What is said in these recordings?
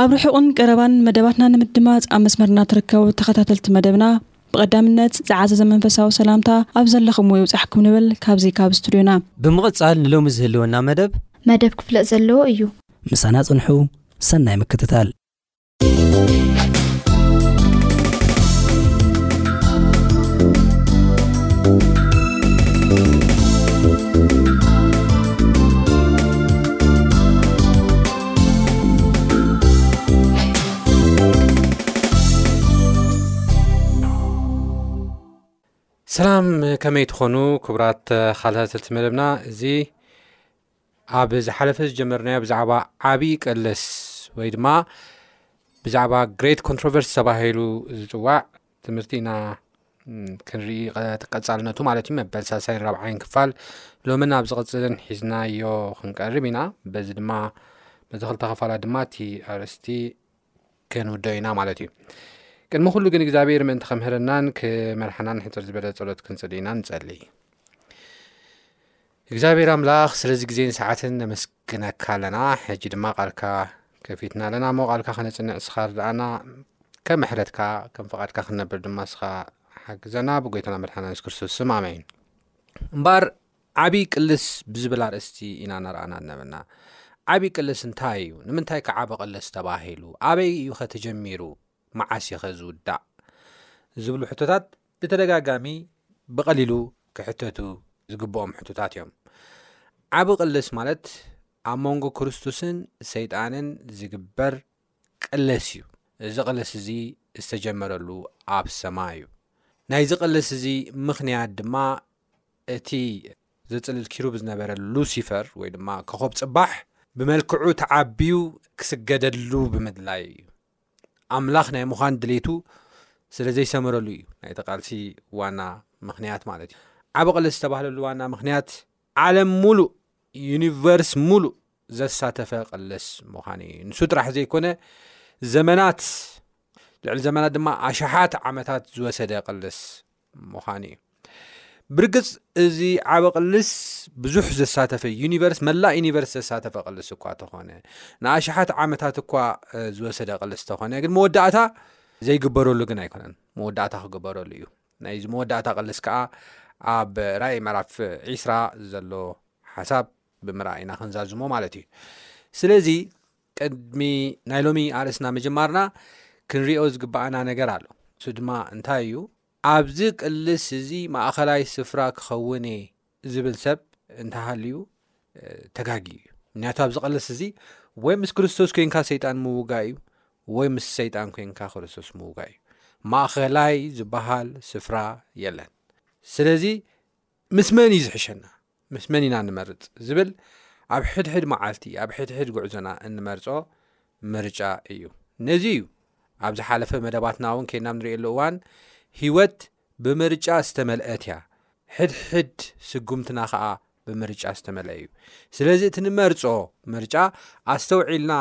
ኣብ ርሑቕን ቀረባን መደባትና ንምድማጽ ኣብ መስመርና ትርከቡ ተኸታተልቲ መደብና ብቐዳምነት ዝዓዘዘ መንፈሳዊ ሰላምታ ኣብ ዘለኹምዎ ይብጻሕኩም ንብል ካብዚ ካብ ስቱድዮና። ብምቕጻል ንሎሚ ዝህልወና መደብ። መደብ ክፍለጥ ዘለዎ እዩ። ምሳና ጽንሑ ሰናይ ምክትታል። ሰላም ከመይ ትኾኑ ክቡራት ካልታትልቲ መደብና እዚ ኣብ ዝሓለፈ ዝጀመርናዮ ብዛዕባ ዓብዪ ቀለስ ወይ ድማ ብዛዕባ ግሬት ኮንትሮቨርስ ተባሂሉ ዝፅዋዕ ትምህርቲ ኢና ክንርኢ ቀፃልነቱ ማለት እዩ መበል ሳሳይ ራብዓይን ክፋል ሎምን ኣብ ዝቕፅልን ሒዝናዮ ክንቀርብ ኢና በዚ ድማ በዚ ክልተ ክፋላት ድማ እቲ ኣርእስቲ ክንውዶ ኢና ማለት እዩ ቅድሚ ኩሉ ግን እግዚኣብሔር ምእንቲ ከምህረናን ክመርሓናን ሕፅር ዝበለ ፀሎት ክንፅሊ ኢና ንፀሊ እግዚኣብሔር ኣምላኽ ስለዚ ግዜን ሰዓትን ነመስግነካ ኣለና ሕጂ ድማ ቃልካ ከፊትና ኣለና እሞ ቃልካ ከነጽንዕ ስኻ ርድኣና ከም ምሕረትካ ከም ፍቓድካ ክንነብር ድማ ስኻ ሓግዘና ብጎይታና መድሓና የሱስ ክርስቶስ ስም ኣሜን እምበኣር ዓብዪ ቅልስ ብዝብል ኣርእስቲ ኢና ነርኣና ነበና ዓብዪ ቅልስ እንታይ እዩ ንምንታይ ከዓቢ ቅልስ ተባሂሉ ኣበይ እዩ ከተጀሚሩ መዓስ እዩኸ ዝውዳእ ዝብሉ ሕቶታት ብተደጋጋሚ ብቐሊሉ ክሕተቱ ዝግብኦም ሕቶታት እዮም። ዓብ ቕልስ ማለት ኣብ መንጎ ክርስቶስን ሰይጣንን ዝግበር ቅልስ እዩ። እዚ ቕልስ እዚ ዝተጀመረሉ ኣብ ሰማ እዩ። ናይዚ ቕልስ እዚ ምኽንያት ድማ እቲ ዘጽልል ኪሩብ ዝነበረ ሉሲፈር ወይ ድማ ከኾብ ጽባሕ ብመልክዑ ተዓብዩ ክስገደሉ ብምድላይ እዩ። ኣምላኽ ናይ ምዃን ድሌቱ ስለ ዘይሰመረሉ እዩ ናይቲ ቃልሲ ዋና ምክንያት ማለት እዩ ዓብ ቕልስ ዝተባህለሉ ዋና ምክንያት ዓለም ሙሉእ ዩኒቨርስ ሙሉእ ዘሳተፈ ቅልስ ምዃኑ እዩ ንሱ ጥራሕ ዘይኮነ ዘመናት ልዕሊ ዘመናት ድማ ኣሽሓት ዓመታት ዝወሰደ ቅልስ ምዃኑ እዩ ብርግፅ እዚ ዓበ ቅልስ ብዙሕ ዘሳተፈ ዩኒቨርስ መላእ ዩኒቨርስ ዘሳተፈ ቅልስ እኳ ተኾነ ንኣሽሓት ዓመታት እኳ ዝወሰደ ቅልስ ተኾነ ግን መወዳእታ ዘይግበረሉ ግን ኣይኮነን መወዳእታ ክግበረሉ እዩ ናይዚ መወዳእታ ቅልስ ከዓ ኣብ ራእይ መራፍ ዒስራ ዘሎ ሓሳብ ብምርኣይና ክንዛዝሞ ማለት እዩ ስለዚ ቅድሚ ናይ ሎሚ ኣርእስትና ምጅማርና ክንሪኦ ዝግባኣና ነገር ኣሎ እሱ ድማ እንታይ እዩ ኣብዚ ቅልስ እዚ ማእኸላይ ስፍራ ክኸውን እየ ዝብል ሰብ እንተሃልዩ ተጋጊ እዩ ምክንያቱ ኣብዚ ቅልስ እዚ ወይ ምስ ክርስቶስ ኮንካ ሰይጣን ምውጋ እዩ ወይ ምስ ሰይጣን ኮንካ ክርስቶስ ምውጋ እዩ ማእኸላይ ዝበሃል ስፍራ የለን ስለዚ ምስ መን እዩ ዝሕሸና ምስ መን ኢና ንመርጽ ዝብል ኣብ ሕድሕድ መዓልቲ ኣብ ሕድሕድ ጉዕዞና እንመርጾ ምርጫ እዩ ነዚ እዩ ኣብ ዝሓለፈ መደባትና እውን ከይናም ንሪእየሉ እዋን ህይወት ብምርጫ ዝተመልአት እያ ሕድሕድ ስጉምትና ከዓ ብምርጫ ዝተመልአ እዩ ስለዚ እቲ ንመርጾ ምርጫ ኣስተውዒልና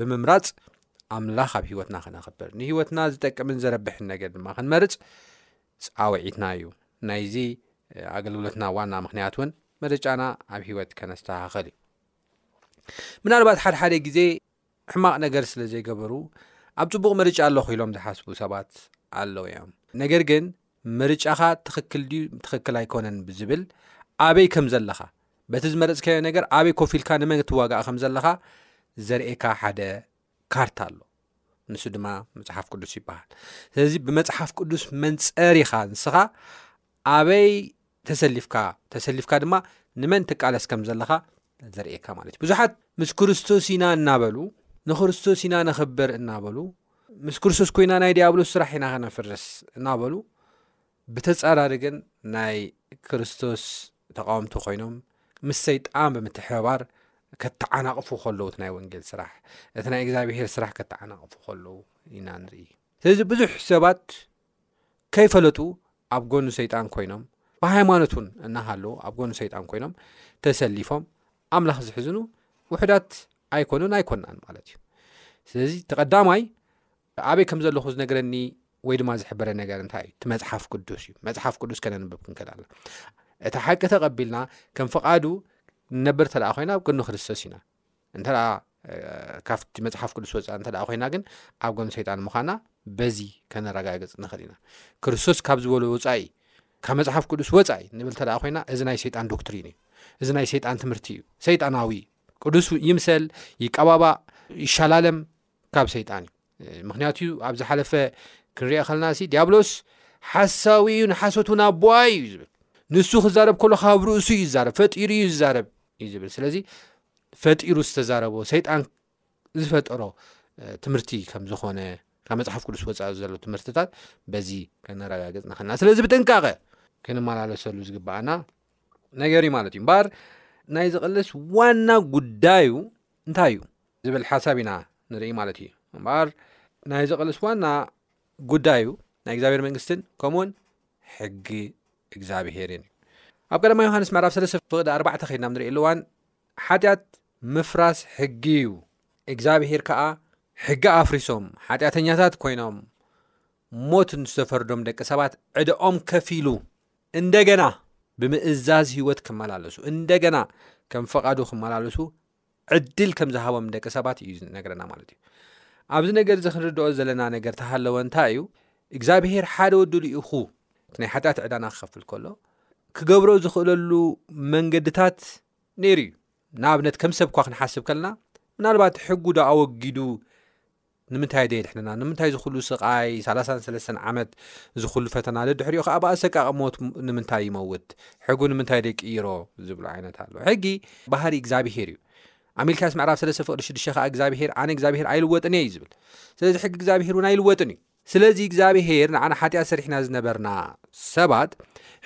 ብምምራጽ ኣምላኽ ኣብ ሂወትና ክነኽብር ንሂወትና ዝጠቅምን ዘረብሕን ነገር ድማ ክንመርጽ ጻውዒትና እዩ። ናይዚ ኣገልግሎትና ዋና ምኽንያት እውን ምርጫና ኣብ ህይወት ከነስተኻኸል እዩ። ምናልባት ሓድሓደ ግዜ ሕማቕ ነገር ስለ ዘይገበሩ ኣብ ጽቡቕ ምርጫ ኣለኹ ኢሎም ዝሓስቡ ሰባት ኣለዉ እዮም። ነገር ግን ምርጫኻ ትኽክል ድዩ ትኽክል ኣይኮነን ብዝብል ኣበይ ከም ዘለኻ በቲ ዝመረጽካዮ ነገር ኣበይ ኮፍ ኢልካ ንመን ትዋጋእ ከም ዘለኻ ዘርእካ ሓደ ካርታ ኣሎ ንሱ ድማ መጽሓፍ ቅዱስ ይበሃል ስለዚ ብመጽሓፍ ቅዱስ መንጸር ኢኻ ንስኻ ኣበይ ተሰሊፍካ ተሰሊፍካ ድማ ንመን ትቃለስ ከም ዘለኻ ዘርእካ ማለት እዩ ብዙሓት ምስ ክርስቶስ ኢና እናበሉ ንክርስቶስ ኢና ነኽብር እናበሉ ምስ ክርስቶስ ኮይና ናይ ዲያብሎስ ስራሕ ኢና ከነፍርስ እናበሉ ብተጻራሪ ግን ናይ ክርስቶስ ተቓወምቲ ኮይኖም ምስ ሰይጣን ብምትሕብባር ከተዓናቕፉ ከለዉ እቲ ናይ ወንጌል ስራሕ እቲ ናይ እግዚኣብሄር ስራሕ ከተዓናቕፉ ከለዉ ኢና ንርኢ ስለዚ ብዙሕ ሰባት ከይፈለጡ ኣብ ጎኒ ሰይጣን ኮይኖም ብሃይማኖት እውን እናሃለዉ ኣብ ጎኒ ሰይጣን ኮይኖም ተሰሊፎም ኣምላኽ ዝሕዝኑ ውሕዳት ኣይኮኑን ኣይኮናን ማለት እዩ ስለዚ ተቐዳማይ ኣበይ ከም ዘለኹ ዝነግረኒ ወይ ድማ ዝሕበረ ነገር እንታይ እዩ እቲ መፅሓፍ ቅዱስ እዩ መፅሓፍ ቅዱስ ከነንብብ ክንከል ኣለ እቲ ሓቂ ተቐቢልና ከም ፍቓዱ ንነብር እተ ኮይና ኣብ ቅኑ ክርስቶስ ኢና እንተ ካብቲ መፅሓፍ ቅዱስ ወፃኢ እንተ ኮይና ግን ኣብ ጎኑ ሰይጣን ምዃና በዚ ከነረጋግፅ ንኽእል ኢና ክርስቶስ ካብ ዝበሎ ወፃኢ ካብ መፅሓፍ ቅዱስ ወፃኢ ንብል እተ ኮይና እዚ ናይ ሰይጣን ዶክትሪን እዩ እዚ ናይ ሰይጣን ትምህርቲ እዩ ሰይጣናዊ ቅዱስ ይምሰል ይቀባባእ ይሻላለም ካብ ሰይጣን እዩ ምክንያቱ ዩ ኣብ ዝሓለፈ ክንሪኦ ከለና ሲ ዲያብሎስ ሓሳዊ እዩ ንሓሶት ውን ኣቦዋ እዩ ዝብል ንሱ ክዛረብ ከሎ ካብ ርእሱ እዩ ዝዛረብ ፈጢሩ እዩ ዝዛረብ እዩ ዝብል ስለዚ ፈጢሩ ዝተዛረቦ ሰይጣን ዝፈጠሮ ትምህርቲ ከም ዝኾነ ካብ መፅሓፍ ቅዱስ ወፃኢ ዘሎ ትምህርትታት በዚ ከነረጋግፅ ንክልና ስለዚ ብጥንቃቐ ክንመላለሰሉ ዝግበኣና ነገር እዩ ማለት እዩ እምበኣር ናይ ዝቕልስ ዋና ጉዳዩ እንታይ እዩ? ዝብል ሓሳብ ኢና ንርኢ ማለት እዩ። እምበኣር ናይዚ ቕልስ ዋና ጉዳዩ ናይ እግዚኣብሔር መንግስትን ከምኡውን ሕጊ እግዚኣብሔርን እዩ። ኣብ ቀዳማ ዮሃንስ ምዕራፍ ሰለስተ ፍቕዲ ኣርባዕተ ከይድና ንሪእሉ እዋን ሓጢኣት ምፍራስ ሕጊ እዩ እግዚኣብሔር ከዓ ሕጊ ኣፍሪሶም ሓጢኣተኛታት ኮይኖም ሞት ንዝተፈርዶም ደቂ ሰባት ዕደኦም ከፊሉ እንደገና ብምእዛዝ ህይወት ክመላለሱ እንደገና ከም ፈቓዱ ክመላለሱ ዕድል ከም ዝሃቦም ደቂ ሰባት እዩ ዝነገረና ማለት እዩ ኣብዚ ነገር እዚ ክንርድኦ ዘለና ነገር ተሃለወ እንታይ እዩ እግዚኣብሄር ሓደ ወዲ ልኢኹ ናይ ሓጢኣት ዕዳና ክኸፍል ከሎ ክገብሮ ዝኽእለሉ መንገድታት ነይሩ እዩ ንኣብነት ከም ሰብ እኳ ክንሓስብ ከለና ምናልባት ሕጉ ዶ ኣወጊዱ ንምንታይ ደየድሕነና ንምንታይ ዝኩሉ ስቃይ ሰላሳን ሰለስተን ዓመት ዝኩሉ ፈተና ደድሕሪኡ ከዓ ብኣሰቃቂ ሞት ንምንታይ ይመውት ሕጉ ንምንታይ ደይቅይሮ ዝብሉ ዓይነት ኣሎ ሕጊ ባህሪ እግዚኣብሄር እዩ ኣሚልካስ ምዕራፍ ሰለስተ ፍቅዲ ሽዱሽተ ከዓ እግዚኣብሄር ኣነ እግዚኣብሄር ኣይልወጥን እየ እዩ ዝብል ስለዚ ሕጊ እግዚኣብሄር እውን ኣይልወጥን እዩ ስለዚ እግዚኣብሄር ንዓና ሓጢኣት ሰሪሕና ዝነበርና ሰባት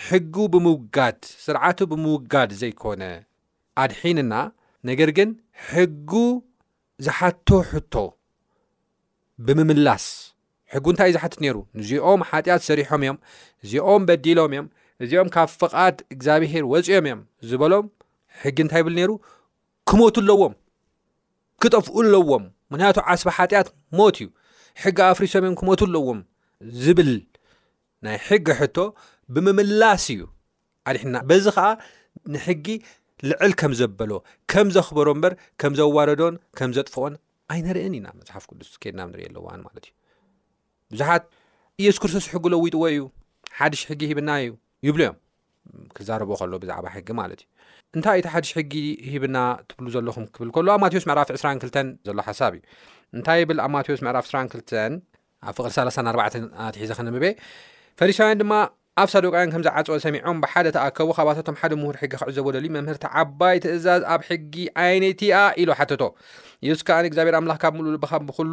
ሕጉ ብምውጋድ ስርዓቱ ብምውጋድ ዘይኮነ ኣድሒንና ነገር ግን ሕጉ ዝሓቶ ሕቶ ብምምላስ ሕጉ እንታይ እዩ ዝሓትት ነይሩ? ንዚኦም ሓጢኣት ሰሪሖም እዮም፣ እዚኦም በዲሎም እዮም፣ እዚኦም ካብ ፍቓድ እግዚኣብሄር ወፂኦም እዮም ዝበሎም ሕጊ እንታይ ይብል ነይሩ? ክሞቱ ኣለዎም፣ ክጠፍኡ ኣለዎም፣ ምክንያቱ ዓስቢ ሓጢኣት ሞት እዩ፣ ሕጊ ኣፍሪሶም እዮም ክሞቱ ኣለዎም ዝብል ናይ ሕጊ ሕቶ ብምምላስ እዩ ኣንሕና። በዚ ከኣ ንሕጊ ልዕል ከም ዘበሎ፣ ከም ዘኽበሮ እምበር ከም ዘዋረዶን ከም ዘጥፍኦን ኣይነርእን ኢና። መጽሓፍ ቅዱስ ኬድና ንርእየ ኣለዋን ማለት እዩ። ብዙሓት ኢየሱስ ክርስቶስ ሕጊ ለዊጥዎ እዩ፣ ሓድሽ ሕጊ ሂብና እዩ ይብሉ እዮም። ክዛረቦ ከሎ ብዛዕባ ሕጊ ማለት እዩ እንታይ እቲ ሓድሽ ሕጊ ሂብና ትብሉ ዘለኹም ክብል ከሎ ኣብ ማቴዎስ ምዕራፍ 22 ዘሎ ሓሳብ እዩ እንታይ ይብል ኣብ ማቴዎስ ምዕራፍ 22 ኣብ ፍቕሪ ሰላሳን ኣርባዕተን ኣትሒዘ ከንብቤ ፈሪሳውያን ድማ ኣብ ሳዶቃውያን ከም ዝዓጽወ ሰሚዖም ብሓደ ተኣከቡ ካባታቶም ሓደ ምሁር ሕጊ ክዕዘቦ ደልዩ መምህር ተዓባይ ትእዛዝ ኣብ ሕጊ ኣየነይቲኣ ኢሉ ሓተቶ ኢየሱስ ከኣ እግዚኣብሔር ኣምላኽ ካብ ምሉእ ልብኻን ብኩሉ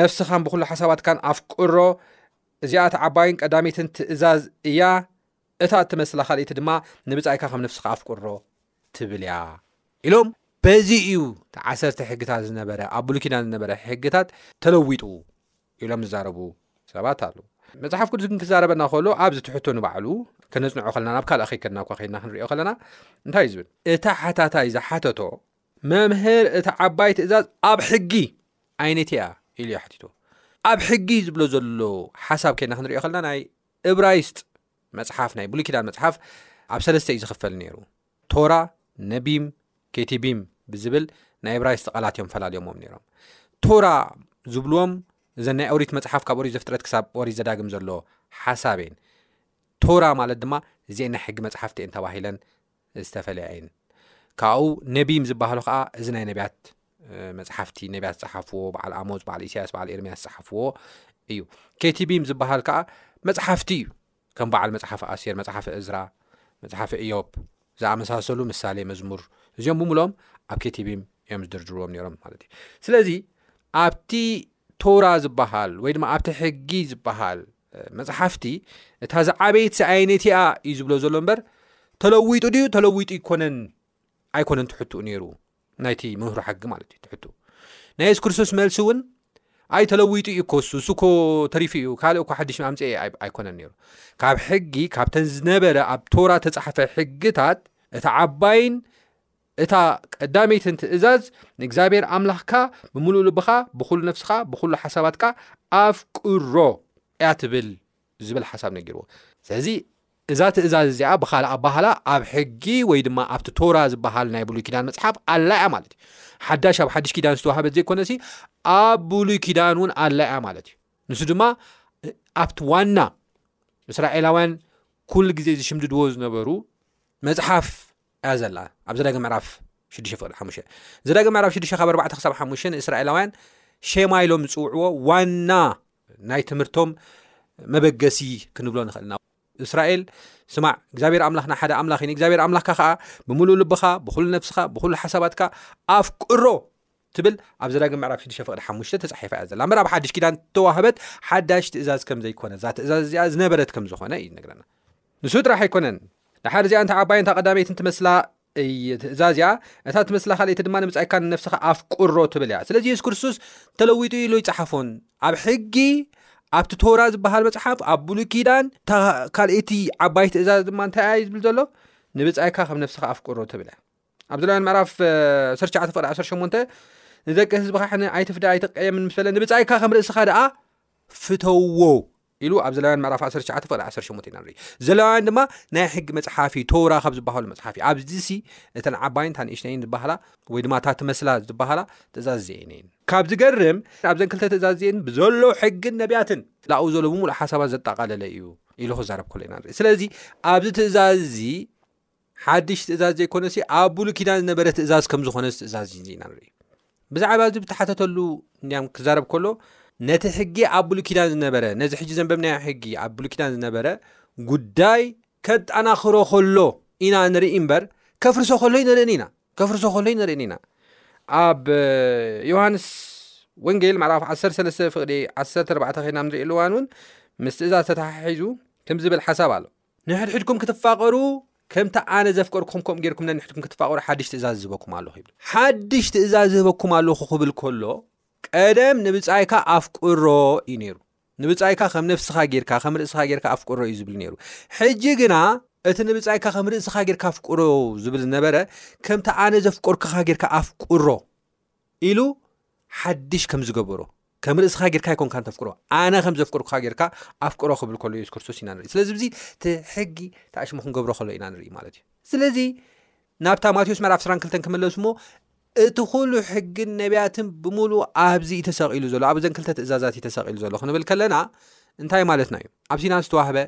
ነፍስኻን ብኩሉ ሓሳባትካን ኣፍቅሮ እዚኣ ተዓባይን ቀዳሚትን ትእዛዝ እያ እታ እትመስላ ካልኢቲ ድማ ንብጻይካ ከም ነፍስኻ ኣፍቅሮ ትብል እያ ኢሎም በዚ እዩ ዓሰርተ ሕግታት ዝነበረ ኣብ ብሉይ ኪዳን ዝነበረ ሕግታት ተለዊጡ ኢሎም ዝዛረቡ ሰባት ኣሉ መፅሓፍ ቅዱስ ግን ክዛረበና ከሎ ኣብዚ ትሕቶ ንባዕሉ ከነፅንዖ ከለና ናብ ካልእ ከይከድና እኳ ከይድና ክንሪኦ ከለና እንታይ እዩ ዝብል እታ ሓታታይ ዝሓተቶ መምህር እታ ዓባይ ትእዛዝ ኣብ ሕጊ ዓይነት እያ ኢሉ ሓቲቶ ኣብ ሕጊ ዝብሎ ዘሎ ሓሳብ ከይና ክንሪኦ ከለና ናይ እብራይስጥ መጽሓፍ ናይ ብሉይ ኪዳን መጽሓፍ ኣብ ሰለስተ እዩ ዝኽፈል ነይሩ ቶራ ነቢም ኬቲቢም ብዝብል ናይ እብራይስጥ ቓላት እዮም ፈላልዮምዎም ነይሮም ቶራ ዝብልዎም እዘን ናይ ኦሪት መጽሓፍ ካብ ኦሪት ዘፍጥረት ክሳብ ኦሪት ዘዳግም ዘሎ ሓሳብ እየን ቶራ ማለት ድማ እዚኤን ናይ ሕጊ መጽሓፍቲ እየን ተባሂለን ዝተፈለያ እየን። ካብኡ ነቢም ዝበሃሉ ከዓ እዚ ናይ ነቢያት መፅሓፍቲ ነቢያት ዝፀሓፍዎ በዓል ኣሞፅ፣ በዓል ኢሳያስ፣ በዓል ኤርሚያስ ዝፀሓፍዎ እዩ። ኬቲቢም ዝበሃል ከዓ መፅሓፍቲ እዩ። ከም በዓል መፅሓፍ ኣሴር፣ መፅሓፍ እዝራ፣ መፅሓፍ እዮብ ዝኣመሳሰሉ ምሳሌ መዝሙር እዚኦም ብምሎም ኣብ ኬቲቢም እዮም ዝድርድርዎም ነይሮም ማለት እዩ። ስለዚ ኣብቲ ቶራ ዝበሃል ወይ ድማ ኣብቲ ሕጊ ዝበሃል መፅሓፍቲ እታ ዝዓበይት ሰኣይነቲኣ እዩ ዝብሎ ዘሎ እምበር ተለዊጡ ድዩ ተለዊጡ ይኮነን ኣይኮነን ትሕትኡ ነይሩ ናይቲ መምህሩ ሓጊ ማለት እዩ ትሕትኡ ናይ የሱስ ክርስቶስ መልሲ እውን ኣይ ተለዊጡ እዩ ኮሱ እሱ ኮ ተሪፉ እዩ ካልእ እኳ ሓድሽ ኣምፀ ኣይኮነን ነይሩ ካብ ሕጊ ካብተን ዝነበረ ኣብ ቶራ ተፃሓፈ ሕግታት እቲ ዓባይን እታ ቀዳመይትን ትእዛዝ ንእግዚኣብሔር ኣምላኽካ ብምሉእ ልብኻ፣ ብኹሉ ነፍስኻ፣ ብኹሉ ሓሳባትካ ኣፍቅሮ እያ ትብል ዝብል ሓሳብ ነጊርዎ። ስለዚ እዛ ትእዛዝ እዚኣ ብኻልእ ኣባህላ ኣብ ሕጊ ወይ ድማ ኣብቲ ቶራ ዝበሃል ናይ ብሉይ ኪዳን መጽሓፍ ኣላ እያ ማለት እዩ። ሓዳሽ ኣብ ሓድሽ ኪዳን ዝተዋህበት ዘይኮነሲ ኣብ ብሉይ ኪዳን እውን ኣላ እያ ማለት እዩ። ንሱ ድማ ኣብቲ ዋና እስራኤላውያን ኩሉ ግዜ ዝሽምድድዎ ዝነበሩ መጽሓፍ እያ ዘላ ኣብ ዘዳግም ምዕራፍ 6 ፍቅዲ 5 ዘዳግም ምዕራፍ 6 ካብ 4 ክሳብ 5 ንእስራኤላውያን ሸማ ኢሎም ዝፅውዕዎ ዋና ናይ ትምህርቶም መበገሲ ክንብሎ ንኽእል ኢና እስራኤል ስማዕ እግዚኣብሔር ኣምላኽና ሓደ ኣምላኽ እዩ ንእግዚኣብሔር ኣምላኽካ ከዓ ብምሉእ ልብኻ ብኩሉ ነፍስኻ ብኩሉ ሓሳባትካ ኣፍቅሮ ትብል ኣብ ዘዳግም ምዕራፍ ሽዱሽተ ፍቕዲ ሓሙሽተ ተጻሒፋ እያ ዘላ እምበር ኣብ ሓድሽ ኪዳን እተዋህበት ሓዳሽ ትእዛዝ ከም ዘይኮነ እዛ ትእዛዝ እዚኣ ዝነበረት ከም ዝኾነ እዩ ዝነግረና ንሱ ጥራሕ ኣይኮነን ድሓር እዚኣ እንታ ዓባይን እንታ ቀዳመይትን ትመስላ ትእዛዝ እያ እታ ትመስላ ካልእቲ ድማ ንምጻኢካ ንነፍስኻ ኣፍቅሮ ትብል እያ ስለዚ የሱስ ክርስቶስ ተለዊጡ ኢሉ ይጽሓፎን ኣብ ሕጊ ኣብቲ ቶራ ዝበሃል መፅሓፍ ኣብ ብሉ ኪዳን ካልእቲ ዓባይ ትእዛዝ ድማ እንታይ ኣያ ዝብል ዘሎ ንብፃይካ ከም ነፍስኻ ኣፍቅሮ ትብል እያ ኣብዚ ለውያን ምዕራፍ ዓሰርተ ትሽዓተ ፍቕዲ ዓሰርተ ሸሞንተ ንደቂ ህዝብኻ ሕነ ኣይትፍዳ ኣይትቀየምን ምስ በለ ንብጻይካ ከም ርእስኻ ደኣ ፍተዎ ኢሉ ኣብ ዘለውያን ምዕራፍ ዓሰርተ ትሽዓተ ፍቕዲ ዓሰርተ ሸሞንተ ኢና ንርኢ ዘለውያን ድማ ናይ ሕጊ መጽሓፍ እዩ ተውራ ካብ ዝበሃሉ መጽሓፍ እዩ ኣብዚ ሲ እተን ዓባይን እታ ንእሽተይን ዝበሃላ ወይ ድማ እታ ትመስላ ዝበሃላ ትእዛዝ እዚአን እየን ካብ ዝገርም ኣብዘን ክልተ ትእዛዝ እዚአን ብዘሎ ሕግን ነቢያትን ላኡ ዘሎ ብምሉእ ሓሳባት ዘጠቓለለ እዩ ኢሉ ክዛረብ ከሎ ኢና ንርኢ ስለዚ ኣብዚ ትእዛዝ እዚ ሓድሽ ትእዛዝ ዘይኮነሲ ኣብ ብሉ ኪዳን ዝነበረ ትእዛዝ ከም ዝኾነ ትእዛዝ ዩ ኢና ንርኢ ብዛዕባ እዚ ብተሓተተሉ እንዲያም ክዛረብ ከሎ ነቲ ሕጊ ኣብ ብሉ ኪዳን ዝነበረ ነዚ ሕጂ ዘንበብናዮ ሕጊ ኣብ ብሉ ኪዳን ዝነበረ ጉዳይ ከጣናኽሮ ከሎ ኢና ንርኢ እምበር ከፍርሶ ከሎ ንርእን ኢና ከፍርሶ ከሎ ንርእን ኢና ኣብ ዮሃንስ ወንጌል መዕራፍ 13 ፍቕዲ 14 ኸና ንርኢ ኣለዋን እውን ምስ ትእዛዝ ተተሓሒዙ ከም ዝብል ሓሳብ ኣሎ ንሕድሕድኩም ክትፋቐሩ ከምቲ ኣነ ዘፍቀርኩም ከምኡ ጌርኩም ነንሕድኩም ክትፋቐሩ ሓድሽ ትእዛዝ ዝህበኩም ኣለኹ ይብል ሓድሽ ትእዛዝ ዝህበኩም ኣለኹ ክብል ከሎ ቀደም ንብፃይካ ኣፍቅሮ እዩ ነይሩ ንብፃይካ ከም ነፍስኻ ጌርካ ከም ርእስኻ ጌርካ ኣፍቅሮ እዩ ዝብል ነይሩ ሕጂ ግና እቲ ንብፃይካ ከም ርእስኻ ጌርካ ኣፍቅሮ ዝብል ዝነበረ ከምቲ ኣነ ዘፍቀርኩኻ ጌርካ ኣፍቅሮ ኢሉ ሓድሽ ከም ዝገበሮ ከም ርእስኻ ጌርካ ኣይኮንካን ተፍቅሮ ኣነ ከም ዘፍቅርኩኻ ጌርካ ኣፍቅሮ ክብል ከሎ የሱስ ክርስቶስ ኢና ንርኢ ስለዚ እዚ እቲ ሕጊ ተኣሽሙ ክንገብሮ ከሎ ኢና ንርኢ ማለት እዩ ስለዚ ናብታ ማቴዎስ ምዕራፍ ስራን ክልተን ክመለሱ እሞ እቲ ኩሉ ሕግን ነቢያትን ብምሉእ ኣብዚ እዩ ተሰቂሉ ዘሎ ኣብ ዘን ክልተ ትእዛዛት እዩ ተሰቂሉ ዘሎ ክንብል ከለና እንታይ ማለትና እዩ ኣብ ሲና ዝተዋህበ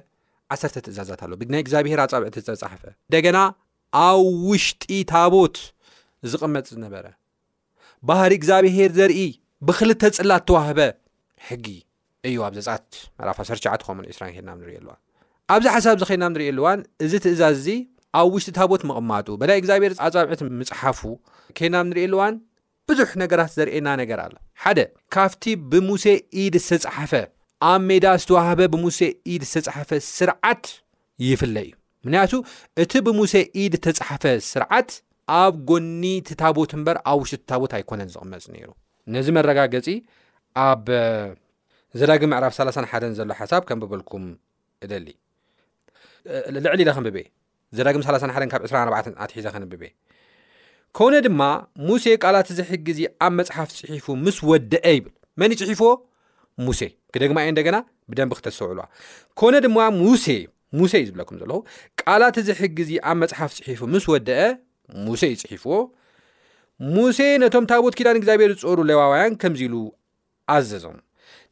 ዓሰርተ ትእዛዛት ኣሎ ብናይ እግዚኣብሄር ኣፃብዕቲ ዝተፃሓፈ እንደገና ኣብ ውሽጢ ታቦት ዝቕመጥ ዝነበረ ባህሪ እግዚኣብሄር ዘርኢ ብክልተ ጽላት ተዋህበ ሕጊ እዩ ኣብ ዘጻት ምዕራፍ 19 ከምኡ ንዒስራን ኬድና ንሪኦ ኣለዋ ኣብዚ ሓሳብ እዚ ኸይና ንሪኦ ኣለዋን እዚ ትእዛዝ እዚ ኣብ ውሽጢ ታቦት ምቕማጡ በላይ እግዚኣብሔር ኣጻብዕት ምጽሓፉ ኬና ንሪኦ ኣለዋን ብዙሕ ነገራት ዘርእየና ነገር ኣሎ። ሓደ፣ ካብቲ ብሙሴ ኢድ ዝተጻሕፈ፣ ኣብ ሜዳ ዝተዋህበ ብሙሴ ኢድ ዝተጻሕፈ ስርዓት ይፍለ እዩ። ምክንያቱ እቲ ብሙሴ ኢድ ዝተጻሕፈ ስርዓት ኣብ ጎኒ እቲ ታቦት እምበር ኣብ ውሽጢ ታቦት ኣይኮነን ዝቕመጽ ነይሩ። ነዚ መረጋገጺ ኣብ ዘዳግም ምዕራፍ 31 ዘሎ ሓሳብ ከንብበልኩም እደሊ። ልዕል ኢለ ከንብብ እየ። ዘዳግም ሰላሳን ሓደን ካብ ዕስራን ኣርባዕተን ኣትሒዘ ከንብብ እየ ኮነ ድማ ሙሴ ቃላት እዚ ሕጊ እዚ ኣብ መጽሓፍ ጽሒፉ ምስ ወደአ ይብል መን እዩ ጽሒፍዎ ሙሴ ክደግማ እየ እንደገና ብደንቢ ክተስተውዕልዋ ኮነ ድማ ሙሴ ሙሴ እዩ ዝብለኩም ዘለኹ ቃላት እዚ ሕጊ እዚ ኣብ መጽሓፍ ጽሒፉ ምስ ወደአ ሙሴ እዩ ጽሒፍዎ ሙሴ ነቶም ታቦት ኪዳን እግዚኣብሔር ዝጾሩ ሌዋውያን ከምዚ ኢሉ ኣዘዞም።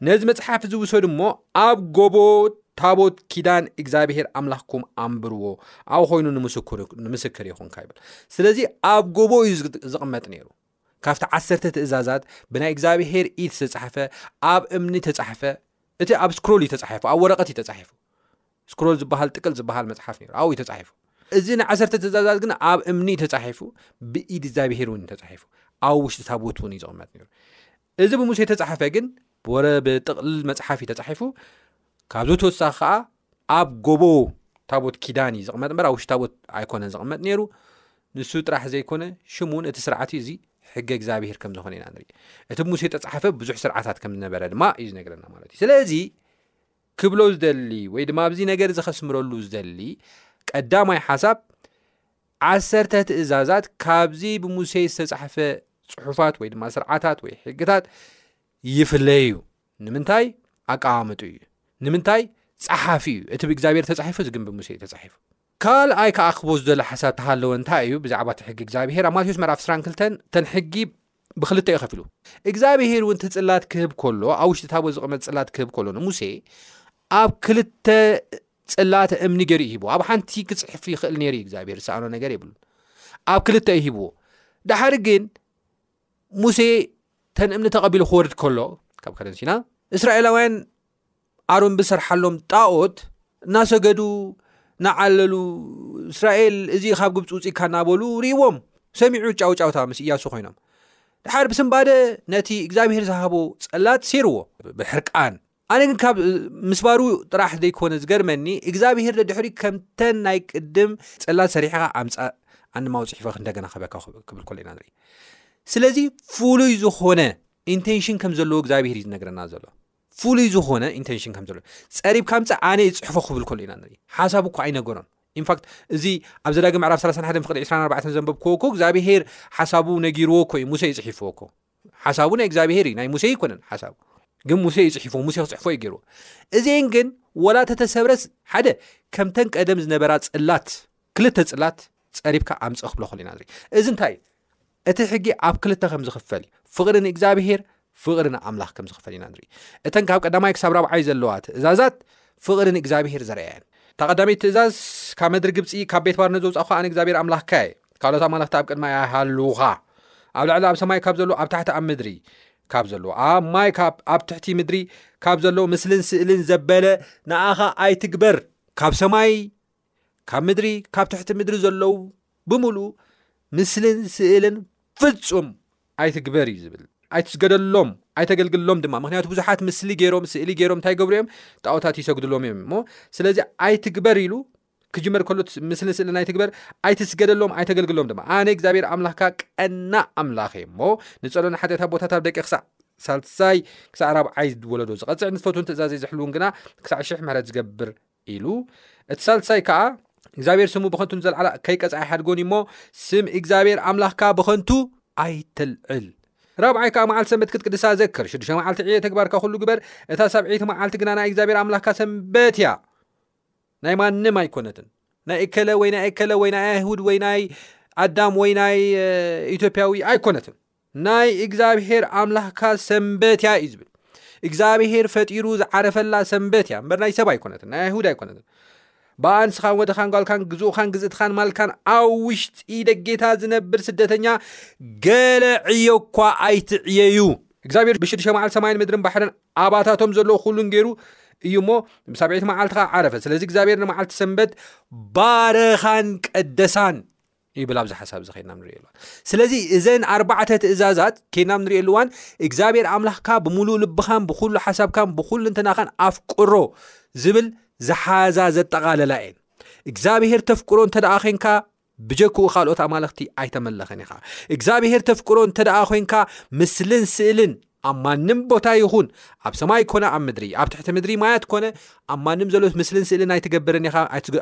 ነዚ መጽሓፍ እዚ ውሰዱ እሞ ኣብ ጎቦ ታቦት ኪዳን እግዚኣብሄር ኣምላኽኩም ኣንብርዎ ኣብኡ ኮይኑ ንምስክር ይኹንካ ይብል ስለዚ ኣብ ጎቦ እዩ ዝቕመጥ ነይሩ ካብቲ ዓሰርተ ትእዛዛት ብናይ እግዚኣብሄር ኢት ዝተጻሓፈ ኣብ እምኒ ተጻሓፈ እቲ ኣብ ስክሮል እዩ ተጻሒፉ ኣብ ወረቐት እዩ ተጻሒፉ ስክሮል ዝበሃል ጥቅል ዝበሃል መፅሓፍ ነይሩ ኣብኡ እዩ ተጻሒፉ እዚ ንዓሰርተ ትእዛዛት ግን ኣብ እምኒ ተጻሒፉ ብኢድ እግዚኣብሄር እውን እዩ ተጻሒፉ ኣብ ውሽጢ ታቦት እውን እዩ ዝቕመጥ ነይሩ እዚ ብሙሴ እተጻሕፈ ግን ብወረ ብጥቕልል መጽሓፍ እዩ ተጻሒፉ ካብዚ ተወሳኺ ከኣ ኣብ ጎቦ ታቦት ኪዳን እዩ ዝቕመጥ እምበር ኣብ ውሽጢ ታቦት ኣይኮነን ዝቕመጥ ነይሩ ንሱ ጥራሕ ዘይኮነ ሽሙ እውን እቲ ስርዓት እዩ እዚ ሕገ እግዚኣብሄር ከም ዝኾነ ኢና ንርኢ እቲ ሙሴ ተጻሓፈ ብዙሕ ስርዓታት ከም ዝነበረ ድማ እዩ ዝነገረና ማለት እዩ ስለዚ ክብሎ ዝደሊ ወይ ድማ ኣብዚ ነገር እዚ ከስምረሉ ዝደሊ ቀዳማይ ሓሳብ ዓሰርተ ትእዛዛት ካብዚ ብሙሴ ዝተጻሕፈ ጽሑፋት ወይ ድማ ስርዓታት ወይ ሕግታት ይፍለዩ። ንምንታይ? ኣቀማምጡ እዩ። ንምንታይ? ጸሓፊ እዩ። እቲ ብእግዚኣብሔር ተጻሒፉ እዚ ግን ብሙሴ እዩ ተጻሒፉ። ካልኣይ ከዓ ክቦ ዝደለ ሓሳብ ተሃለወ እንታይ እዩ ብዛዕባ እቲ ሕጊ እግዚኣብሄር ኣብ ማቴዎስ ምዕራፍ 2 ክልተን እተን ሕጊ ብክልተ እዩ ከፊሉ እግዚኣብሄር እውን እቲ ጽላት ክህብ ከሎ ኣብ ውሽጢ ታቦት ዝቕመጥ ጽላት ክህብ ከሎ ንሙሴ ኣብ ክልተ ጽላተ እምኒ ገይሩ እዩ ሂብዎ ኣብ ሓንቲ ክጽሕፍ ይኽእል ነይሩ እግዚኣብሄር ዝሰኣኖ ነገር የብሉን ኣብ ክልተ እዩ ሂብዎ ድሓሪ ግን ሙሴ ተን እምኒ ተቐቢሉ ክወርድ ከሎ ካብ ከረን ሲና እስራኤላውያን ኣሮን ብሰርሓሎም ጣኦት እናሰገዱ ንዓለሉ እስራኤል እዚ ካብ ግብፂ ውፅካ እናበሉ ርእዎም ሰሚዑ ጫውጫውታ ምስ እያሱ ኮይኖም ድሓር ብስምባደ ነቲ እግዚኣብሄር ዝሃቦ ፀላት ሴርዎ ብሕርቃን ኣነ ግን ካብ ምስባሩ ጥራሕ ዘይኮነ ዝገርመኒ እግዚኣብሄር ደድሕሪ ከምተን ናይ ቅድም ጽላት ሰሪሕኻ ኣምጻእ ኣንማው ጽሒፈ እንደገና ከበካ ክብል ኮሎ ኢና ንርኢ ስለዚ ፍሉይ ዝኾነ ኢንቴንሽን ከም ዘለዎ እግዚኣብሄር እዩ ዝነግረና ዘሎ ፍሉይ ዝኾነ ኢንቴንሽን ከም ዘለዎ ፀሪብ ካምፀ ኣነ ይፅሕፎ ክብል ከሉ ኢና ንርኢ ሓሳብ እኳ ኣይነገሮን ኢንፋክት እዚ ኣብ ዘዳጊ ምዕራፍ 31 ፍቅዲ 24 ዘንበብክዎ ኮ እግዚኣብሄር ሓሳቡ ነጊርዎ ኮ እዩ ሙሴ ይፅሒፍዎ ኮ ሓሳቡ ናይ እግዚኣብሄር እዩ ናይ ሙሴ ኣይኮነን ሓሳቡ ግን ሙሴ እዩ ፅሒፎ ሙሴ ክፅሕፎ እዩ ገይርዎ እዚን ግን ወላ ተተሰብረስ ሓደ ከምተን ቀደም ዝነበራ ፅላት ክልተ ፅላት ፀሪብካ ኣምፅ ክብሎ ክእል ኢና ንርኢ እዚ እንታይ እቲ ሕጊ ኣብ ክልተ ከም ዝኽፈል እዩ ፍቕሪ ንእግዚኣብሄር ፍቕሪ ንኣምላኽ ከም ዝኽፈል ኢና ንርኢ እተን ካብ ቀዳማይ ክሳብ ራብዓይ ዘለዋ ትእዛዛት ፍቕሪ ንእግዚኣብሄር ዘርኣየን እታ ቀዳመይቲ ትእዛዝ ካብ መድሪ ግብፂ ካብ ቤት ባርነት ዘውፃእኳ ኣነ እግዚኣብሄር ኣምላኽካ እየ ካልኦት ኣማልኽቲ ኣብ ቅድማይ ኣይሃልዉኻ ኣብ ልዕሊ ኣብ ሰማይ ካብ ዘለዉ ኣብ ታሕቲ ኣብ ምድሪ ካብ ዘለዎ ኣብ ማይ ኣብ ትሕቲ ምድሪ ካብ ዘለዎ ምስልን ስእልን ዘበለ ንኣኻ ኣይትግበር ካብ ሰማይ ካብ ምድሪ ካብ ትሕቲ ምድሪ ዘለዉ ብምሉእ ምስልን ስእልን ፍፁም ኣይትግበር እዩ ዝብል ኣይትስገደሎም ኣይተገልግሎም ድማ ምክንያቱ ብዙሓት ምስሊ ገይሮም ስእሊ ገይሮም እንታይ ገብሩ እዮም ጣዖታት ይሰግድሎም እዮም እሞ ስለዚ ኣይትግበር ኢሉ ክጅመር ከሎ ምስልን ስእልን ኣይትግበር ኣይትስገደሎም ኣይተገልግሎም ድማ ኣነ እግዚኣብሔር ኣምላኽካ ቀናእ ኣምላኽ እየ እሞ ንጸሎን ሓጢኣት ኣቦታት ኣብ ደቂ ክሳዕ ሳልሳይ ክሳዕ ራብዓይ ወለዶ ዝቐጽዕ ንዝፈትውን ትእዛዘይ ዝሕልውን ግና ክሳዕ ሽሕ ምሕረት ዝገብር ኢሉ እቲ ሳልሳይ ከዓ እግዚኣብሔር ስሙ ብኸንቱ ንዘለዓላ ከይቀጽ ኣይሓድጎን እሞ ስም እግዚኣብሔር ኣምላኽካ ብኸንቱ ኣይተልዕል ራብዓይ ከዓ መዓልቲ ሰንበት ክትቅድሳ ዘክር ሽዱሽተ መዓልቲ ዕየ ተግባርካ ኩሉ ግበር እታ ሳብዒይቲ መዓልቲ ግና ናይ እግዚኣብሔር ኣምላኽካ ሰንበት እያ ናይ ማንም ኣይኮነትን ናይ እከለ ወይ ናይ እከለ ወይ ናይ ኣይሁድ ወይ ናይ ኣዳም ወይ ናይ ኢትዮጵያዊ ኣይኮነትን ናይ እግዚኣብሄር ኣምላኽካ ሰንበት እያ እዩ ዝብል እግዚኣብሄር ፈጢሩ ዝዓረፈላ ሰንበት እያ እምበር ናይ ሰብ ኣይኮነትን ናይ ኣይሁድ ኣይኮነትን ብኣ ንስኻን ወደኻን ጓልካን ግዝኡኻን ግዝእትኻን ማልካን ኣብ ውሽጢ ደጌታ ዝነብር ስደተኛ ገለ ዕዮ እኳ ኣይትዕየዩ እግዚኣብሔር ብሽዱሽተ መዓልቲ ሰማይን ምድርን ባሕርን ኣባታቶም ዘለዎ ኩሉን ገይሩ እዩ እሞ ምስ ኣብዒቲ መዓልቲ ከዓ ዓረፈ ስለዚ እግዚኣብሔር ንመዓልቲ ሰንበት ባረኻን ቀደሳን ይብል ኣብዚ ሓሳብ እዚ ከድና ንሪኦ ኣሉዋን ስለዚ እዘን ኣርባዕተ ትእዛዛት ከድና ንሪኦ ኣሉዋን እግዚኣብሔር ኣምላኽካ ብምሉእ ልብኻን ብኩሉ ሓሳብካን ብኩሉ እንትናኻን ኣፍቅሮ ዝብል ዝሓዛ ዘጠቓለላ እየን እግዚኣብሔር ተፍቅሮ እንተደኣ ኮንካ ብጀክኡ ካልኦት ኣማልኽቲ ኣይተመለኸን ኢኻ። እግዚኣብሄር ተፍቅሮ እንተ ደኣ ኾይንካ ምስልን ስእልን ኣብ ማንም ቦታ ይኹን ኣብ ሰማይ ኮነ ኣብ ምድሪ ኣብ ትሕቲ ምድሪ ማያት ኮነ ኣብ ማንም ዘሎ ምስልን ስእልን ኣይትገብርን ኢኻ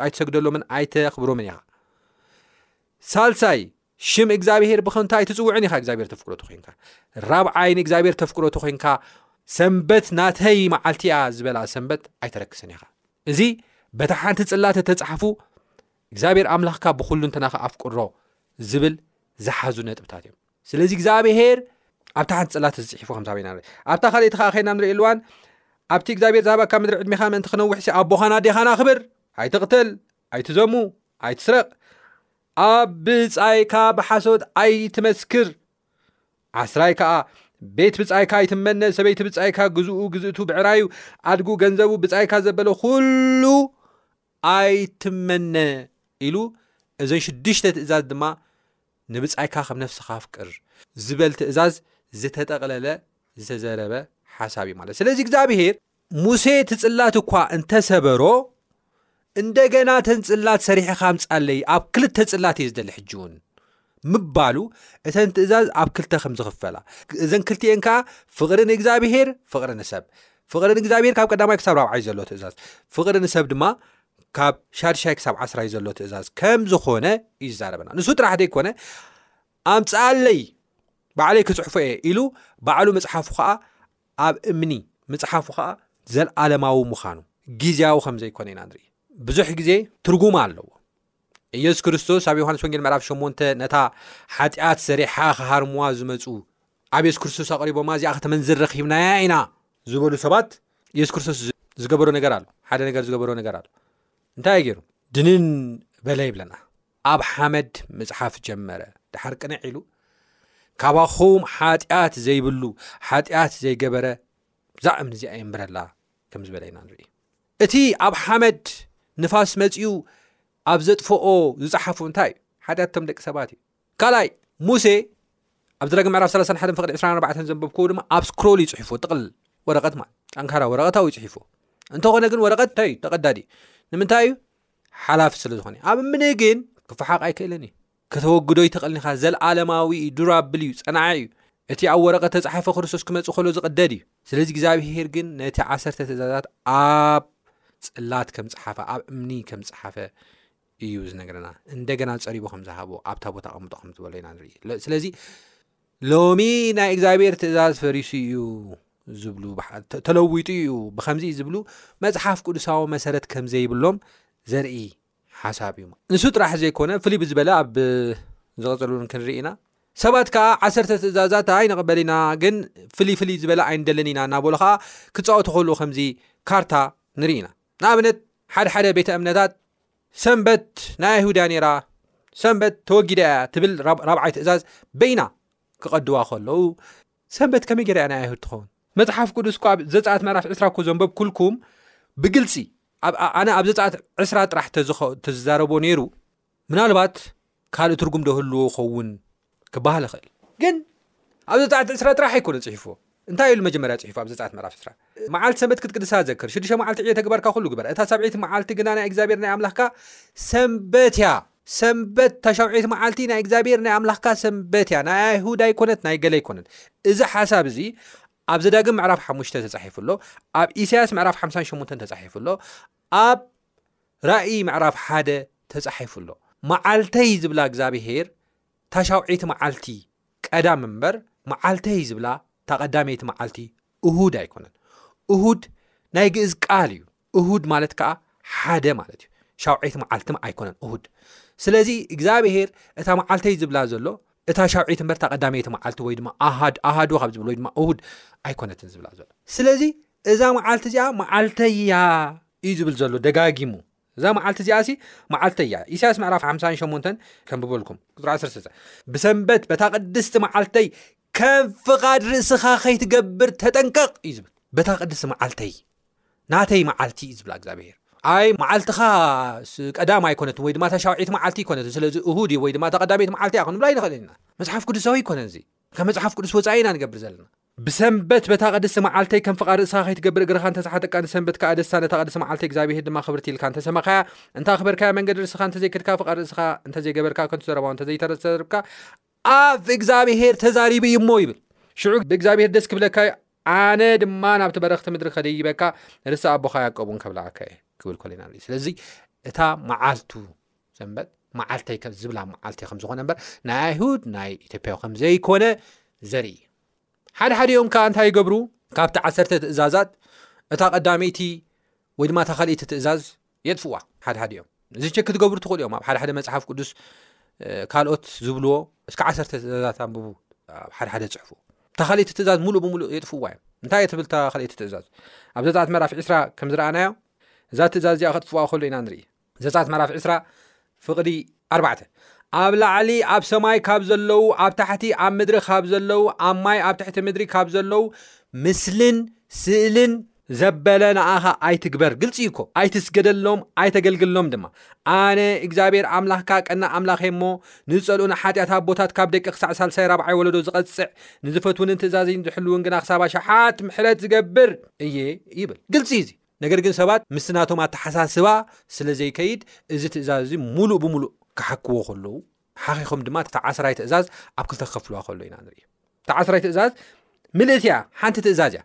ኣይትሰግደሎምን ኣይተኽብሮምን ኢኻ ሳልሳይ ሽም እግዚኣብሄር ብኸንቱ ኣይትፅውዕን ኢኻ እግዚኣብሄር ተፍቅሮ ተኮይንካ ራብዓይ ንእግዚኣብሄር ተፍቅሮ ተኮይንካ ሰንበት ናተይ መዓልቲ እያ ዝበላ ሰንበት ኣይተረክስን ኢኻ እዚ በታ ሓንቲ ፅላት ተፃሓፉ እግዚኣብሔር ኣምላኽካ ብኹሉንትናኻ ኣፍቅሮ ዝብል ዝሓዙ ነጥብታት እዮም ስለዚ እግዚኣብሔር ኣብታ ሓንቲ ፅላት እዚ ፅሒፉ ከም ሳበና ንርኢ ኣብታ ካልእቲ ከዓ ከይና ንርእየሉዋን ኣብቲ እግዚኣብሔር ዝሃበካ ምድሪ ዕድሜኻ ምእንቲ ክነውሕሲ ኣቦኻን ኣዴኻን ኣኽብር ኣይትቕተል ኣይትዘሙ ኣይትስረቕ ኣብ ብፃይካ ብሓሶት ኣይትመስክር ዓስራይ ከዓ ቤት ብፃይካ ኣይትመነ ሰበይቲ ብፃይካ ግዝኡ ግዝእቱ ብዕራዩ ኣድጉ ገንዘቡ ብፃይካ ዘበለ ኩሉ ኣይትመነ ኢሉ እዘን ሽዱሽተ ትእዛዝ ድማ ንብጻይካ ከም ነፍስኻ ኣፍቅር ዝበል ትእዛዝ ዝተጠቕለለ ዝተዘረበ ሓሳብ እዩ ማለት ስለዚ እግዚኣብሄር ሙሴ እቲ ጽላት እኳ እንተሰበሮ እንደገና ተን ጽላት ሰሪሕኻ ኣምጻለይ ኣብ ክልተ ጽላት እየ ዝደሊ ሕጂ እውን ምባሉ እተን ትእዛዝ ኣብ ክልተ ከም ዝኽፈላ እዘን ክልቲኤን ከዓ ፍቕሪ ንእግዚኣብሄር ፍቕሪ ንሰብ ፍቕሪ ንእግዚኣብሄር ካብ ቀዳማይ ክሳብ ራብዓይ ዘሎ ትእዛዝ ፍቕሪ ንሰብ ድማ ካብ ሻድሻይ ክሳብ ዓስራይ ዘሎ ትእዛዝ ከም ዝኾነ እዩ ዝዛረበና ንሱ ጥራሕ ዘይኮነ ኣምፅኣለይ ባዕለይ ክፅሕፎ እየ ኢሉ ባዕሉ መፅሓፉ ከዓ ኣብ እምኒ ምፅሓፉ ከዓ ዘለዓለማዊ ምዃኑ ግዜያዊ ከም ዘይኮነ ኢና ንርኢ ብዙሕ ግዜ ትርጉም ኣለዎ ኢየሱስ ክርስቶስ ኣብ ዮሐንስ ወንጌል ምዕራፍ ሸሞንተ ነታ ሓጢኣት ሰሪሓ ክሃርምዋ ዝመጹ ኣብ ኢየሱስ ክርስቶስ ኣቕሪቦማ እዚኣ ከተመንዝር ረኺብናያ ኢና ዝበሉ ሰባት ኢየሱስ ክርስቶስ ዝገበሮ ነገር ኣሎ ሓደ ነገር ዝገበሮ ነገር ኣሎ እንታይ ገይሩ ድንን በለ ይብለና ኣብ ሓመድ ምጽሓፍ ጀመረ ድሓር ቅንዕ ኢሉ ካባኹም ሓጢኣት ዘይብሉ ሓጢኣት ዘይገበረ ብዛዕ እምኒ እዚኣ የንብረላ ከም ዝበለ ኢና ንርኢ እቲ ኣብ ሓመድ ንፋስ መጺኡ ኣብ ዘጥፈኦ ዝጸሓፉ እንታይ እዩ ሓጢኣትቶም ደቂ ሰባት እዩ ካልኣይ ሙሴ ኣብ ዝረግ ምዕራፍ 31 ፍቅዲ 24 ዘንበብክዎ ድማ ኣብ ስክሮል ይፅሒፎ ጥቕል ወረቐት ማለት ጠንካራ ወረቐት ኣው ይፅሒፎ እንተኾነ ግን ወረቐት እንታይ እዩ ተቐዳዲ ንምንታይ እዩ ሓላፊ ስለ ዝኾነ ኣብ እምኒ ግን ክፈሓቕ ኣይክእልን እዩ ከተወግዶ ኣይተቐልኒኻ ዘልኣለማዊ እዩ ዱራብል እዩ ጸናዒ እዩ እቲ ኣብ ወረቐት ተጻሓፈ ክርስቶስ ክመጽእ ከሎ ዝቕደድ እዩ ስለዚ እግዚኣብሄር ግን ነቲ ዓሰርተ ትእዛዛት ኣብ ጽላት ከም ጸሓፈ ኣብ እምኒ ከም ጸሓፈ እዩ ዝነገረና እንደገና ጸሪቡ ከም ዝሃቦ ኣብታ ቦታ ኣቐምጦ ከም ዝበሎ ኢና ንርኢ ስለዚ ሎሚ ናይ እግዚኣብሄር ትእዛዝ ፈሪሱ እዩ ዝብሉ ተለዊጡ እዩ ብከምዚ ዝብሉ መጽሓፍ ቅዱሳዊ መሰረት ከም ዘይብሎም ዘርኢ ሓሳብ እዩ ንሱ ጥራሕ ዘይኮነ ፍልይ ብዝበለ ኣብ ዝቕፅል እውን ክንርኢ ኢና ሰባት ከዓ ዓሰርተ ትእዛዛት ኣይንቕበል ኢና ግን ፍልይ ፍልይ ዝበለ ኣይንደልን ኢና እናበሉ ከዓ ክፃወቱ ከሉ ከምዚ ካርታ ንርኢ ኢና ንኣብነት ሓደ ሓደ ቤተ እምነታት ሰንበት ናይ ኣይሁድያ ነይራ ሰንበት ተወጊዳ እያ ትብል ራብዓይ ትእዛዝ በይና ክቐድዋ ከለዉ ሰንበት ከመይ ገይራ እያ ናይ ኣይሁድ ትኸውን መፅሓፍ ቅዱስ ኳ ዘፃኣት ምዕራፍ ዕስራ ኮ ዘንበብ ኩልኩም ብግልፂ ኣነ ኣብ ዘጸኣት ዕስራ ጥራሕ ተዝዛረቦ ነይሩ ምናልባት ካልእ ትርጉም ዶ ህልዎ ይኸውን ክበሃል ይኽእል። ግን ኣብ ዘጸኣት ዕስራ ጥራሕ ኣይኮነ ጽሒፍዎ። እንታይ ኢሉ መጀመርያ ጽሒፉ ኣብ ዘጸኣት ምዕራፍ ዕስራ መዓልቲ ሰንበት ክትቅድሳ ዘክር፣ ሽዱሽተ መዓልቲ ዕዮ ተግባርካ ኩሉ ግበር፣ እታ ሳብዐይቲ መዓልቲ ግና ናይ እግዚኣብሔር ናይ ኣምላኽካ ሰንበት እያ። ሰንበት እታ ሻብዐይቲ መዓልቲ ናይ እግዚኣብሔር ናይ ኣምላኽካ ሰንበት እያ፣ ናይ ኣይሁድ ኣይኮነት ናይ ገለ ኣይኮነን። እዚ ሓሳብ እዚ ኣብ ዘዳግም ምዕራፍ ሓሙሽተ ተጻሒፉ ኣሎ ኣብ ኢሳያስ ምዕራፍ ሓምሳን ሸሙንተን ተጻሒፉ ኣሎ ኣብ ራእይ ምዕራፍ ሓደ ተጻሒፉ ኣሎ መዓልተይ ዝብላ እግዚኣብሄር ታሻውዒቲ መዓልቲ ቀዳም እምበር መዓልተይ ዝብላ ታቐዳመይቲ መዓልቲ እሁድ ኣይኮነን እሁድ ናይ ግእዝ ቃል እዩ እሁድ ማለት ከኣ ሓደ ማለት እዩ ሻውዒት መዓልቲ ኣይኮነን እሁድ ስለዚ እግዚኣብሄር እታ መዓልተይ ዝብላ ዘሎ እታ ሻውዒት እምበር እታ ቀዳመይቲ መዓልቲ ወይ ድማ ኣሃድ ኣሃዱ ካብ ዝብሎ ወይ ድማ እሁድ ኣይኮነትን ዝብላ ዘሎ ስለዚ እዛ መዓልቲ እዚኣ መዓልተያ እዩ ዝብል ዘሎ ደጋጊሙ እዛ መዓልቲ እዚኣ ሲ መዓልተያ ኢሳያስ ምዕራፍ 58 ከምብበልኩም ቁፅሪ 1 ብሰንበት በታ ቅድስቲ መዓልተይ ከም ፍቓድ ርእስኻ ከይትገብር ተጠንቀቕ እዩ ዝብል በታ ቅድስቲ መዓልተይ ናተይ መዓልቲ እዩ ዝብላ እግዚኣብሄር ኣይ መዓልትኻ ቀዳማ ኣይኮነትን ወይ ድማ ታሻውዒት መዓልቲ ይኮነትን ስለዚ እሁድ እዩ ወይ ድማ ተቀዳሚት መዓልቲ እያ ክንብላ ይንኽእል ኢና መፅሓፍ ቅዱሳዊ ይኮነን እዚ ካብ መፅሓፍ ቅዱስ ወፃኢ ኢና ንገብር ዘለና ብሰንበት በታ ቅድስቲ መዓልተይ ከም ፍቓድ ርእስኻ ከይትገብር እግርኻ እንተሰሓጥቃ ንሰንበት ከዓ ደስታ ነታ ቅድስቲ መዓልተይ እግዚኣብሄር ድማ ክብርቲ ኢልካ እንተሰመኻያ እንተ ኣኽበርካያ መንገዲ ርእስኻ እንተዘይከድካ ፍቓድ ርእስኻ እንተዘይገበርካ ከንቱ ዘረባው እንተዘይተረተርብካ ኣፍ እግዚኣብሄር ተዛሪቡ እዩ እሞ ይብል ሽዑ ብእግዚኣብሄር ደስ ክብለካ እዩ ኣነ ድማ ናብቲ በረኽቲ ምድሪ ከደይበካ ርሲ ኣቦኻ ያዕቆብ እውን ከብላዓካ እየ ክብል ኮለና ስለዚ እታ መዓልቱ ሰንበት መዓልተይ ዝብላ መዓልቲ ከም ዝኾነ እምበር ናይ ኣይሁድ ናይ ኢትዮጵያዊ ከም ዘይኮነ ዘርኢ ሓደ ሓደ ዮም ከዓ እንታይ ይገብሩ ካብቲ ዓሰርተ ትእዛዛት እታ ቀዳመይቲ ወይ ድማ እታ ካልእይቲ ትእዛዝ የጥፍዋ ሓደ ሓደ እዮም እዚ ቸክ ክትገብሩ ትኽእሉ እዮም ኣብ ሓደ ሓደ መፅሓፍ ቅዱስ ካልኦት ዝብልዎ እስከ ዓሰርተ ትእዛዛት ኣንብቡ ኣብ ሓደ ሓደ ፅሑፉ እታ ካልእቲ ትእዛዝ ሙሉእ ብምሉእ የጥፍዋ እዮም እንታይ እየ ትብል እታ ካልእቲ ትእዛዝ ኣብ ዘፃት መራፍ ዕስራ ከም ዝረኣናዮ እዛ ትእዛዝ እዚኣ ከጥፍዋ ከሎ ኢና ንርኢ ዘፃት መራፍ ዕስራ ፍቕዲ ኣርባዕተ። ኣብ ላዕሊ ኣብ ሰማይ ካብ ዘለዉ ኣብ ታሕቲ ኣብ ምድሪ ካብ ዘለዉ ኣብ ማይ ኣብ ትሕቲ ምድሪ ካብ ዘለዉ ምስልን ስእልን ዘበለ ንኣኻ ኣይትግበር ግልፂ እዩ እኮ ኣይትስገደሎም ኣይተገልግሎም ድማ ኣነ እግዚኣብሔር ኣምላኽካ ቀና ኣምላኽ እየ እሞ ንዝፀልኡ ንሓጢኣት ኣቦታት ካብ ደቂ ክሳዕ ሳልሳይ ራብዓይ ወለዶ ዝቐፅዕ ንዝፈትውንን ትእዛዝን ዝሕልውን ግና ክሳብ ኣሽሓት ምሕረት ዝገብር እየ ይብል ግልፂ እዩ ነገር ግን ሰባት ምስቲ ናቶም ኣተሓሳስባ ስለ ዘይከይድ እዚ ትእዛዝ እዚ ሙሉእ ብምሉእ ክሓክዎ ከለዉ ሓኺኾም ድማ እቲ ተዓስራይ ትእዛዝ ኣብ ክልተ ክከፍልዋ ከሎ ኢና ንርኢ ተዓስራይ ትእዛዝ ምልእት እያ ሓንቲ ትእዛዝ እያ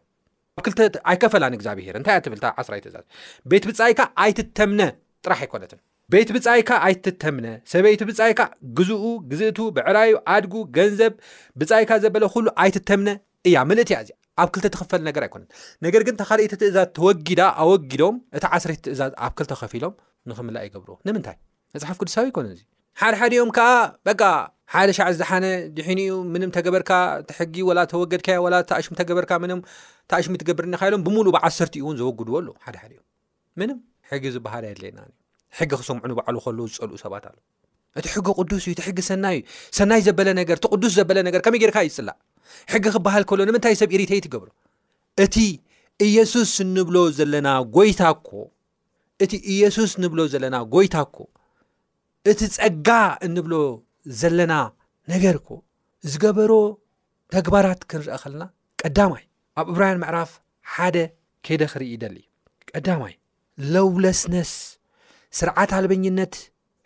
ኣብ ክልተ ኣይከፈላን እግዚኣብሄር እንታይ እያ ትብል ተዓስራይ ትእዛዝ ቤት ብፃይካ ኣይትተምነ ጥራሕ ኣይኮነትን ቤት ብጻይካ ኣይትተምነ፣ ሰበይቱ ብጻይካ፣ ግዝኡ፣ ግዝእቱ፣ ብዕራዩ፣ ኣድጉ፣ ገንዘብ ብጻይካ ዘበለ ኩሉ ኣይትተምነ እያ ምልእቲ እያ እዚኣ ኣብ ክልተ ትኽፈል ነገር ኣይኮነን ነገር ግን ተኻልእቲ ትእዛዝ ተወጊዳ ኣወጊዶም እቲ ዓስረይቲ ትእዛዝ ኣብ ክልተ ከፊሎም ንክምላእ ይገብርዎ ንምንታይ መፅሓፍ ቅዱሳዊ ይኮነ እዚ ሓድሓዲኦም ከዓ በቃ ሓደ ሻዕ ዝደሓነ ድሒኑ እዩ ምንም ተገበርካ ትሕጊ ወላ ተወገድካ ወላ ተኣሽም ተገበርካ ምንም ተኣሽሚ ትገብር ኒካ ኢሎም ብምሉእ ብዓሰርቲኡ እውን ዘወግድዎ ኣለዉ ሓደሓዲኦም ምንም ሕጊ ዝበሃል ኣየድለየናን እዩ ሕጊ ክሰምዑ ንባዕሉ ከለዉ ዝፀልኡ ሰባት ኣለ እቲ ሕጊ ቅዱስ እዩ እቲ ሕጊ ሰናይ እዩ ሰናይ ዘበለ ነገር እቲ ቅዱስ ዘበለ ነገር ከመይ ጌርካ ይፅላእ ሕጊ ክበሃል ከሎ ንምንታይ ሰብ ኢሪተ ትገብሮ እቲ ኢየሱስ ንብሎ ዘለና ጎይታ እኮ እቲ ኢየሱስ ንብሎ ዘለና ጎይታ እኮ እቲ ፀጋ እንብሎ ዘለና ነገር እኮ ዝገበሮ ተግባራት ክንርአ ከለና ቀዳማይ ኣብ እብራያን ምዕራፍ ሓደ ከይደ ክርኢ ይደሊ ቀዳማይ ለውለስነስ ስርዓት ኣልበኝነት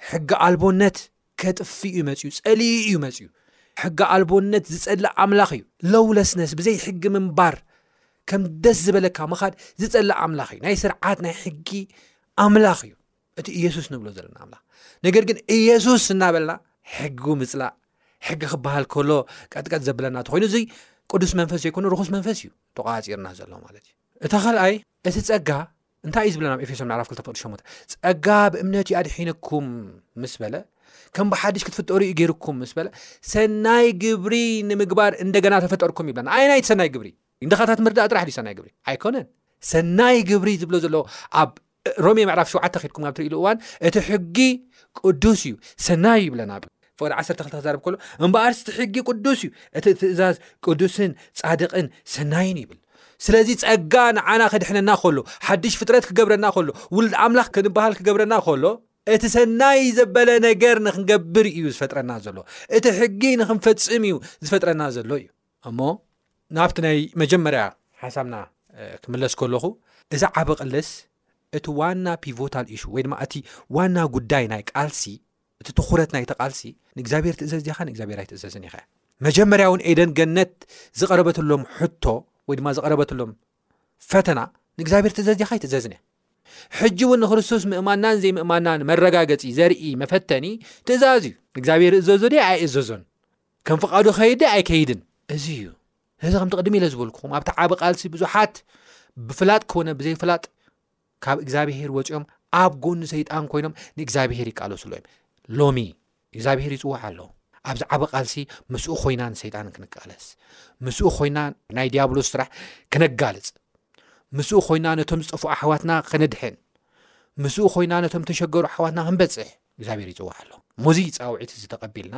ሕጊ ኣልቦነት ከጥፍእ እዩ መፅዩ ፀሊኡ እዩ መፅዩ ሕጊ ኣልቦነት ዝፀልእ ኣምላኽ እዩ ለውለስነስ ብዘይ ሕጊ ምንባር ከም ደስ ዝበለካ ምኻድ ዝፀልእ ኣምላኽ እዩ ናይ ስርዓት ናይ ሕጊ ኣምላኽ እዩ እቲ ኢየሱስ ንብሎ ዘለና ኣምላኽ ነገር ግን ኢየሱስ እናበልና ሕጊ ምፅላእ ሕጊ ክበሃል ከሎ ቀጥቀጥ ዘብለና እተኮይኑ እዙይ ቅዱስ መንፈስ ዘይኮኑ ርኹስ መንፈስ እዩ ተቋፂርና ዘሎ ማለት እዩ እታ ካልኣይ እቲ ፀጋ እንታይ እዩ ዝብለና ኤፌሶ ምዕራፍ 2ሸ ፀጋ ብእምነት እዩ ኣድሒንኩም ምስ በለ ከም ብሓድሽ ክትፍጠሩ እዩ ገይርኩም ምስ በለ ሰናይ ግብሪ ንምግባር እንደገና ተፈጠርኩም ይብለና ኣይ ናይቲ ሰናይ ግብሪ ንድኻታት ምርዳእ ጥራሕ ድዩ ሰናይ ግብሪ ኣይኮነን ሰናይ ግብሪ ዝብሎ ዘሎ ኣብ ሮሜ ምዕራፍ ሸውዓተ ከድኩም ኣብ ትርእሉ እዋን እቲ ሕጊ ቅዱስ እዩ ሰናይ ይብለና ብ ፍቅዲ ዓሰርተ ክልተ ክዛረብ ከሎ እምበኣር ስቲ ሕጊ ቅዱስ እዩ እቲ ትእዛዝ ቅዱስን ጻድቅን ሰናይን ይብል ስለዚ ጸጋ ንዓና ክድሕነና ከሎ ሓድሽ ፍጥረት ክገብረና ከሎ ውሉድ ኣምላኽ ክንበሃል ክገብረና ከሎ እቲ ሰናይ ዘበለ ነገር ንክንገብር እዩ ዝፈጥረና ዘሎ እቲ ሕጊ ንክንፈጽም እዩ ዝፈጥረና ዘሎ እዩ እሞ ናብቲ ናይ መጀመርያ ሓሳብና ክምለስ ከለኹ እዚ ዓቢ ቅልስ እቲ ዋና ፒቮታል ኢሹ ወይ ድማ እቲ ዋና ጉዳይ ናይ ቃልሲ እቲ ትኹረት ናይቲ ቃልሲ ንእግዚኣብሔር ትእዘዝ ዲኻ ንእግዚኣብሔር ኣይትእዘዝን ኢኻ መጀመርያ እውን ኤደን ገነት ዝቐረበትሎም ሕቶ ወይ ድማ ዝቐረበትሎም ፈተና ንእግዚኣብሔር ትእዘዝ ዲኻ ኣይትእዘዝን እያ ሕጂ እውን ንክርስቶስ ምእማናን ዘይምእማናን መረጋገፂ ዘርኢ መፈተኒ ትእዛዝ እዩ ንእግዚኣብሔር እዘዞ ደ ኣይእዘዞን ከም ፍቓዱ ኸይዲ ኣይከይድን እዚ እዩ እዚ ከምቲ ቅድሚ ኢለ ዝበልኩኹም ኣብቲ ዓብ ቓልሲ ብዙሓት ብፍላጥ ኮነ ብዘይፍላጥ ካብ እግዚኣብሄር ወፂኦም ኣብ ጎኒ ሰይጣን ኮይኖም ንእግዚኣብሄር ይቃለስሎ እዮም ሎሚ እግዚኣብሄር ይፅዋዕ ኣሎ ኣብዚ ዓብ ቓልሲ ምስኡ ኮይና ንሰይጣን ክንቃለስ ምስኡ ኮይና ናይ ዲያብሎስ ስራሕ ክነጋልፅ ምስኡ ኮይና ነቶም ዝጠፍኡ ኣሕዋትና ከነድሕን ምስኡ ኮይና ነቶም ተሸገሩ ኣሕዋትና ክንበፅሕ እግዚኣብሄር ይፅዋዕ ኣሎ ሞዙ ፃውዒት ዝተቐቢልና